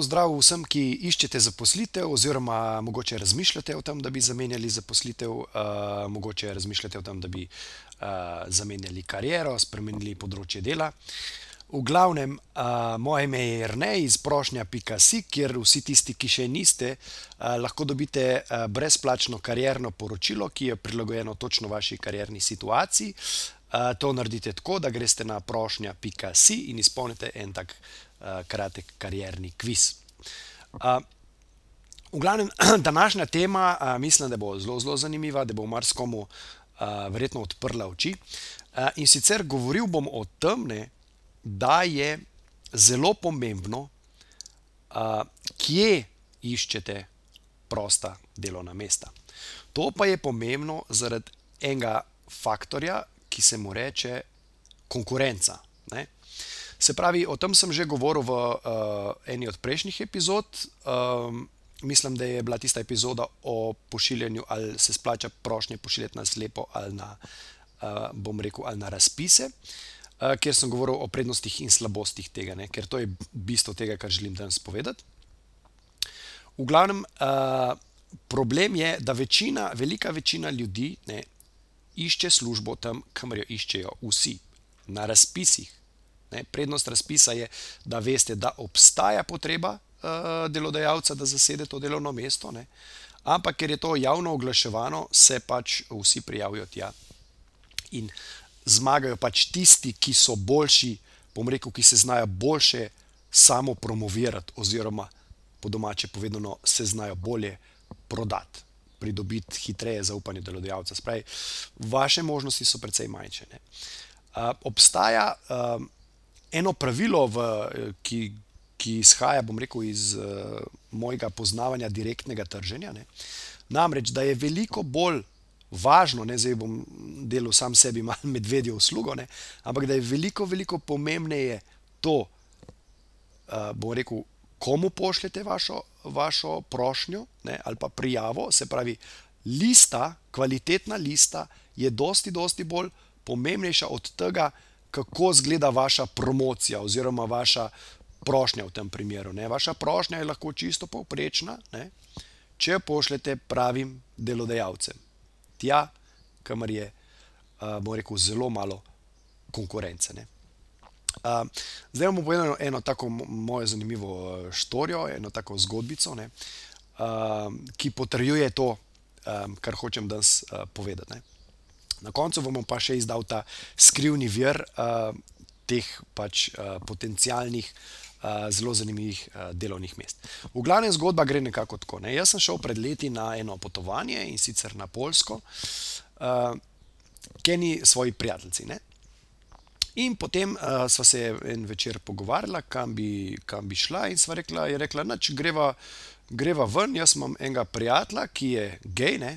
Pozdrav vsem, ki iščete zaposlitev, oziroma mogoče razmišljate o tem, da bi zamenjali zaposlitev, uh, mogoče razmišljate o tem, da bi uh, zamenjali kariero, spremenili področje dela. V glavnem, uh, moje ime je Rnej iz prošnja.si, kjer vsi tisti, ki še niste, uh, lahko dobite uh, brezplačno karjerno poročilo, ki je prilagojeno točno vaši karjerni situaciji. Uh, to naredite tako, da greste na prošnja.si in izpolnite en tak kratek karjerni kviz. Uh, v glavnem, današnja tema, uh, mislim, da bo zelo, zelo zanimiva, da bo marsikomu verjetno odprla oči. In sicer govoril bom o tem, ne, da je zelo pomembno, kje iščete prosta delovna mesta. To pa je pomembno zaradi enega faktorja, ki se mu reče konkurenca. Se pravi, o tem sem že govoril v uh, eni od prejšnjih epizod. Um, mislim, da je bila tista epizoda o pošiljanju, ali se splača prošnje pošiljati na slepo ali na, uh, bom rekel, ali na razpise, uh, kjer sem govoril o prednostih in slabostih tega, ne? ker to je bistvo tega, kar želim danes povedati. V glavnem, uh, problem je, da večina, velika večina ljudi ne, išče službo tam, kamor jo iščejo vsi, na razpisih. Ne, prednost razpisa je, da veste, da obstaja potreba uh, delodajalca, da zasede to delovno mesto, ne, ampak ker je to javno oglaševano, se pač vsi prijavijo tja in zmagajo pač tisti, ki so boljši, bom rekel, ki se znajo boljše samo promovirati, oziroma po domače povedano, se znajo bolje prodati. Pridobiti hitreje zaupanje delodajalca. Spravi, vaše možnosti so precej manjše. Uh, obstaja uh, eno pravilo, v, ki, ki izhaja, rekel, iz uh, mojega poznavanja direktnega trženja. Ne? Namreč, da je veliko bolj važno, ne zdaj bom delal sam sebi malo medvedjo uslugo, ne? ampak da je veliko, veliko pomembneje to, uh, bom rekel, komu pošljete vašo, vašo prošnjo ne? ali pa prijavo, se pravi, lista, kvalitetna lista je dosti, dosti bolj pomembnejša od tega, kako izgleda vaša promocija oziroma vaša prošnja v tem primeru. Ne? Vaša prošnja je lahko čisto povprečna, ne? če pošljete pravim delodajalcem. Tja, kamor je, bomo rekel, zelo malo konkurence. Ne? Uh, zdaj bomo povedali eno tako mojo zanimivo štorijo, eno tako zgodbico, uh, ki potrjuje to, um, kar hočem danes uh, povedati. Ne. Na koncu bomo pa še izdal ta skrivni vir uh, teh pač uh, potencijalnih, uh, zelo zanimivih uh, delovnih mest. V glavnem zgodba gre nekako tako. Ne? Jaz sem šel pred leti na eno potovanje in sicer na Polsko, uh, keni svoji prijatelji. Ne? In potem uh, sva se en večer pogovarjala, kam bi, kam bi šla, in sva rekla, je rekla, da greva, greva ven. Jaz imam enega prijatelja, ki je gej, ne,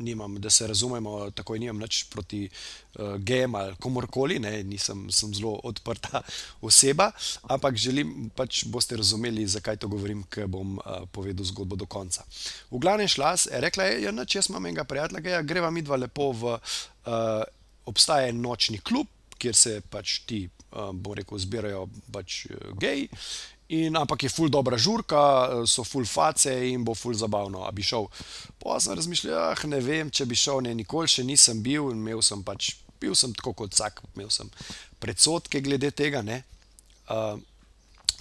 nimam, da se razumemo, tako nimam nič proti uh, gejem ali komorkoli, ne, nisem zelo odprta oseba, ampak želim, pač boste razumeli, zakaj to govorim, ker bom uh, povedal zgodbo do konca. V glavnem šla, rekla je, ja, če imam enega prijatelja, geja, greva mi dva lepo v, uh, obstaja en nočni klub, kjer se pač ti, uh, bom rekel, zbirajo pač uh, geji. In, ampak je ful dobra žurka, so ful face in bo ful zabavno. A bi šel? Pa sem razmišljal, ah, ne vem, če bi šel, ne, nikoli še nisem bil in imel sem pač, bil sem tako kot vsak, imel sem predsotke glede tega, ne. Uh,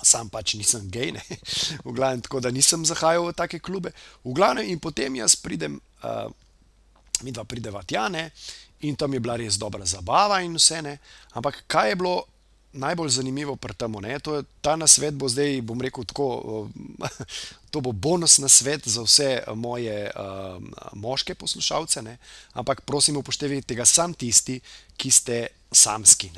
sam pač nisem gej, ne. v glavnem, tako da nisem zahajal v take klube. V glavnem, in potem jaz pridem, uh, mi dva prideva tja, ne, in tam je bila res dobra zabava in vse, ne. Ampak kaj je bilo? Najbolj zanimivo pri tem. Ta nasvet bo zdaj, bom rekel, tako, to bo bonus na svet za vse moje uh, moške poslušalce, ne? ampak prosim, upoštevajte ga sam tisti, ki ste samski.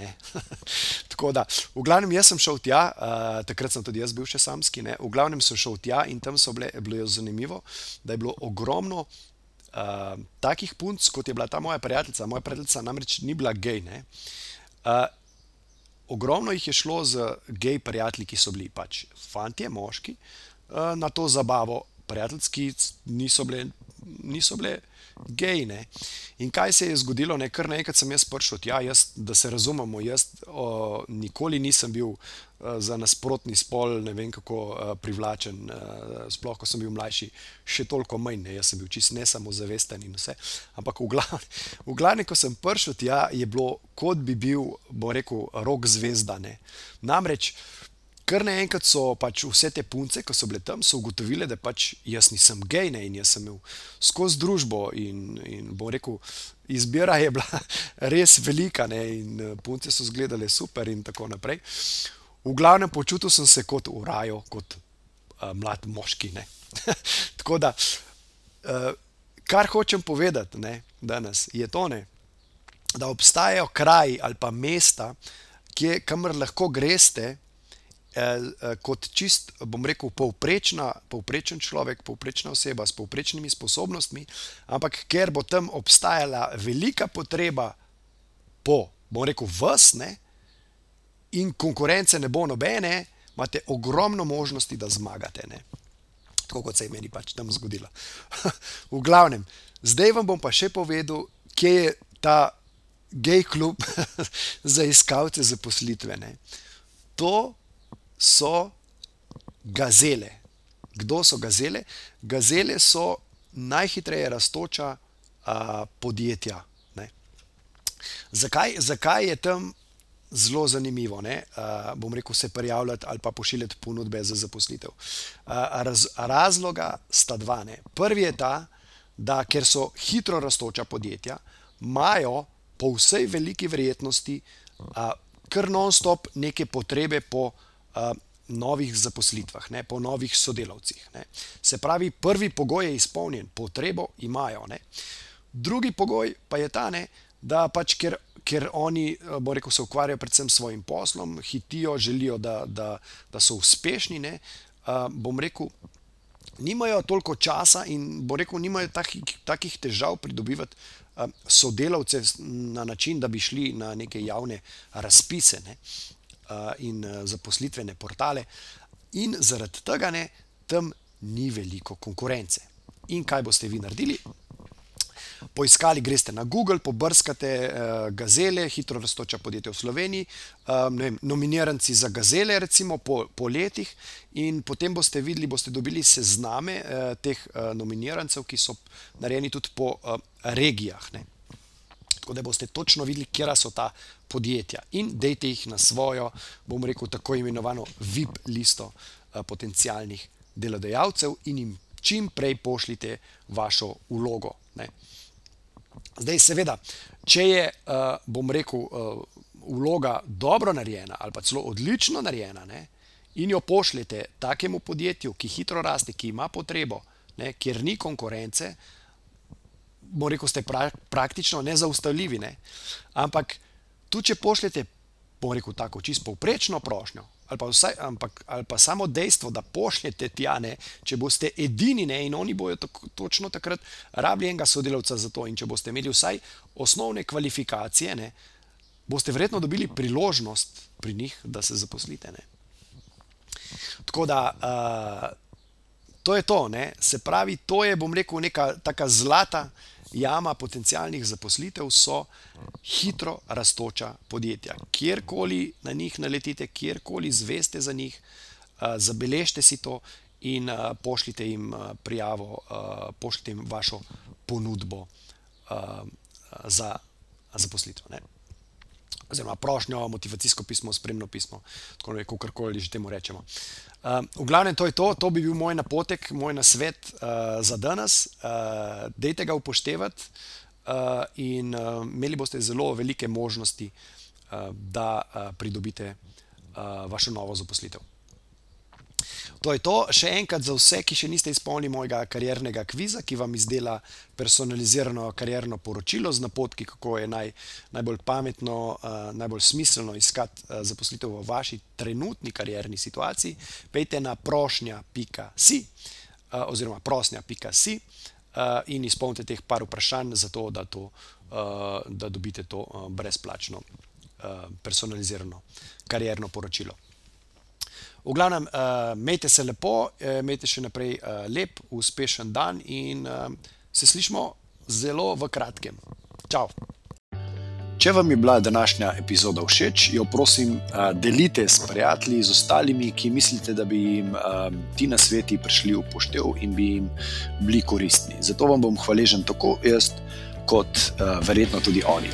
tako da, v glavnem, jaz sem šel tja, uh, takrat sem tudi jaz bil še samski, ne? v glavnem sem šel tja in tam so bile, bilo zanimivo, da je bilo ogromno. Uh, takih punc, kot je bila ta moja prijateljica, moja prijateljica namreč ni bila gej. Uh, ogromno jih je šlo z gej prijatelji, ki so bili pač fanti, moški, uh, na to zabavo, prijateljski niso bile, niso bile gejne. In kaj se je zgodilo, ne? kar naenkrat sem jaz prišel tja, jaz, da se razumemo, jaz o, nikoli nisem bil o, za nasprotni spol, ne vem kako o, privlačen, o, sploh ko sem bil mlajši, še toliko manj, ne? jaz sem bil čist ne samo zavesten in vse. Ampak v glavnem, v glavnem, ko sem prišel tja, je bilo kot bi bil, bom rekel, rok zvezda. Ne? Namreč kar naenkrat so pač vse te punce, ki so bile tam, so ugotovile, da pač jaz nisem gej ne, in jaz sem imel skozi družbo. In, in bom rekel, izbira je bila res velika ne, in eh, punce so izgledale super in tako naprej. V glavnem počutil sem se kot v raju, kot uh, mlad moški. tako da, uh, kar hočem povedati ne, danes, je to, ne, da obstajajo kraji ali pa mesta, kamor lahko greste. Eh, eh, kot čist, bom rekel, povprečna, povprečen človek, povprečna oseba s povprečnimi sposobnostmi, ampak ker bo tam obstajala velika potreba po, bom rekel, vsne in konkurence ne bo nobene, imate ogromno možnosti, da zmagate. Ne? Tako kot se je meni pač tam zgodilo. v glavnem, zdaj vam bom pa še povedal, kje je ta gej klub za iskalce zaposlitvene. To so gazele. Kdo so gazele? Gazele so najhitreje raztoča a, podjetja. Zakaj, zakaj je tam zelo zanimivo, a, bom rekel, se prijavljati ali pa pošiljati ponudbe za zaposlitev? A, raz, razloga sta dva. Ne? Prvi je ta, da ker so hitro raztoča podjetja, imajo po vsej veliki verjetnosti a, kar non-stop neke potrebe po novih zaposlitvah, ne, po novih sodelavcih. Ne. Se pravi, prvi pogoj je izpolnjen, potrebo imajo. Ne. Drugi pogoj pa je ta, ne, da pač ker, ker oni, bo rekel, se ukvarjajo predvsem s svojim poslom, hitijo, želijo, da, da, da so uspešni. Ne, bom rekel. Nimajo toliko časa, in bo rekel, nimajo takih, takih težav pridobivati sodelavce na način, da bi šli na neke javne razpise. Ne in zaposlitvene portale, in zaradi tega ne, tam ni veliko konkurence. In kaj boste vi naredili? Poiskali greste na Google, pobrskate uh, gazele, hitro raztoča podjetje v Sloveniji, um, vem, nominiranci za gazele, recimo po, po letih, in potem boste videli, boste dobili sezname uh, teh uh, nominirancev, ki so narejeni tudi po uh, regijah. Ne tako da boste točno videli, kje so ta podjetja in dejte jih na svojo, bom rekel, tako imenovano VIP listo eh, potencijalnih delodajalcev in jim čim prej pošljite vašo vlogo. Ne. Zdaj, seveda, če je, eh, bom rekel, eh, vloga dobro narejena ali pa celo odlično narejena ne, in jo pošljete takemu podjetju, ki hitro raste, ki ima potrebo, ne, kjer ni konkurence, bo rekel, ste pra, praktično nezaustavljivi. Ne? Ampak tu, če pošljete, bo rekel, tako čisto povprečno prošnjo, ali pa, vsaj, ampak, ali pa samo dejstvo, da pošljete tja, ne? če boste edini ne? in oni bojo tako, točno takrat rabili enega sodelavca za to, in če boste imeli vsaj osnovne kvalifikacije, ne? boste verjetno dobili priložnost pri njih, da se zaposlite. Ne? Tako da. Uh, To je to, ne? se pravi, to je, bom rekel, neka taka zlata, jama potencijalnih zaposlitev so hitro raztoča podjetja. Kjerkoli na njih naletite, kjerkoli zveste za njih, zabeležite si to in pošljite jim prijavo, pošljite jim vašo ponudbo za zaposlitev. Ne? Oziroma, prošnjo, motivacijsko pismo, spremno pismo, tako da, kako koli že temu rečemo. Uh, v glavnem, to je to, to bi bil moj napotek, moj nasvet uh, za danes. Uh, dejte ga upoštevati uh, in uh, imeli boste zelo velike možnosti, uh, da uh, pridobite uh, vašo novo zaposlitev. To je to, še enkrat za vse, ki še niste izpolnili mojega kariernega kviza, ki vam izdela personalizirano karierno poročilo z napotki, kako je naj, najbolj pametno, uh, najbolj smiselno iskati uh, zaposlitev v vaši trenutni karierni situaciji. Pejte na prošnja.si uh, oziroma prosnja.si. uh, in izpolnite teh par vprašanj, zato da, to, uh, da dobite to uh, brezplačno, uh, personalizirano karjerno poročilo. V glavnem, uh, imejte se lepo, imejte še naprej uh, lep, uspešen dan in uh, se slišmo zelo v kratkem. Čau! Če vam je bila današnja epizoda všeč, jo prosim, delite s prijatelji, z ostalimi, ki mislite, da bi jim ti na sveti prišli v poštev in bi jim bili koristni. Zato vam bom hvaležen tako jaz, kot verjetno tudi oni.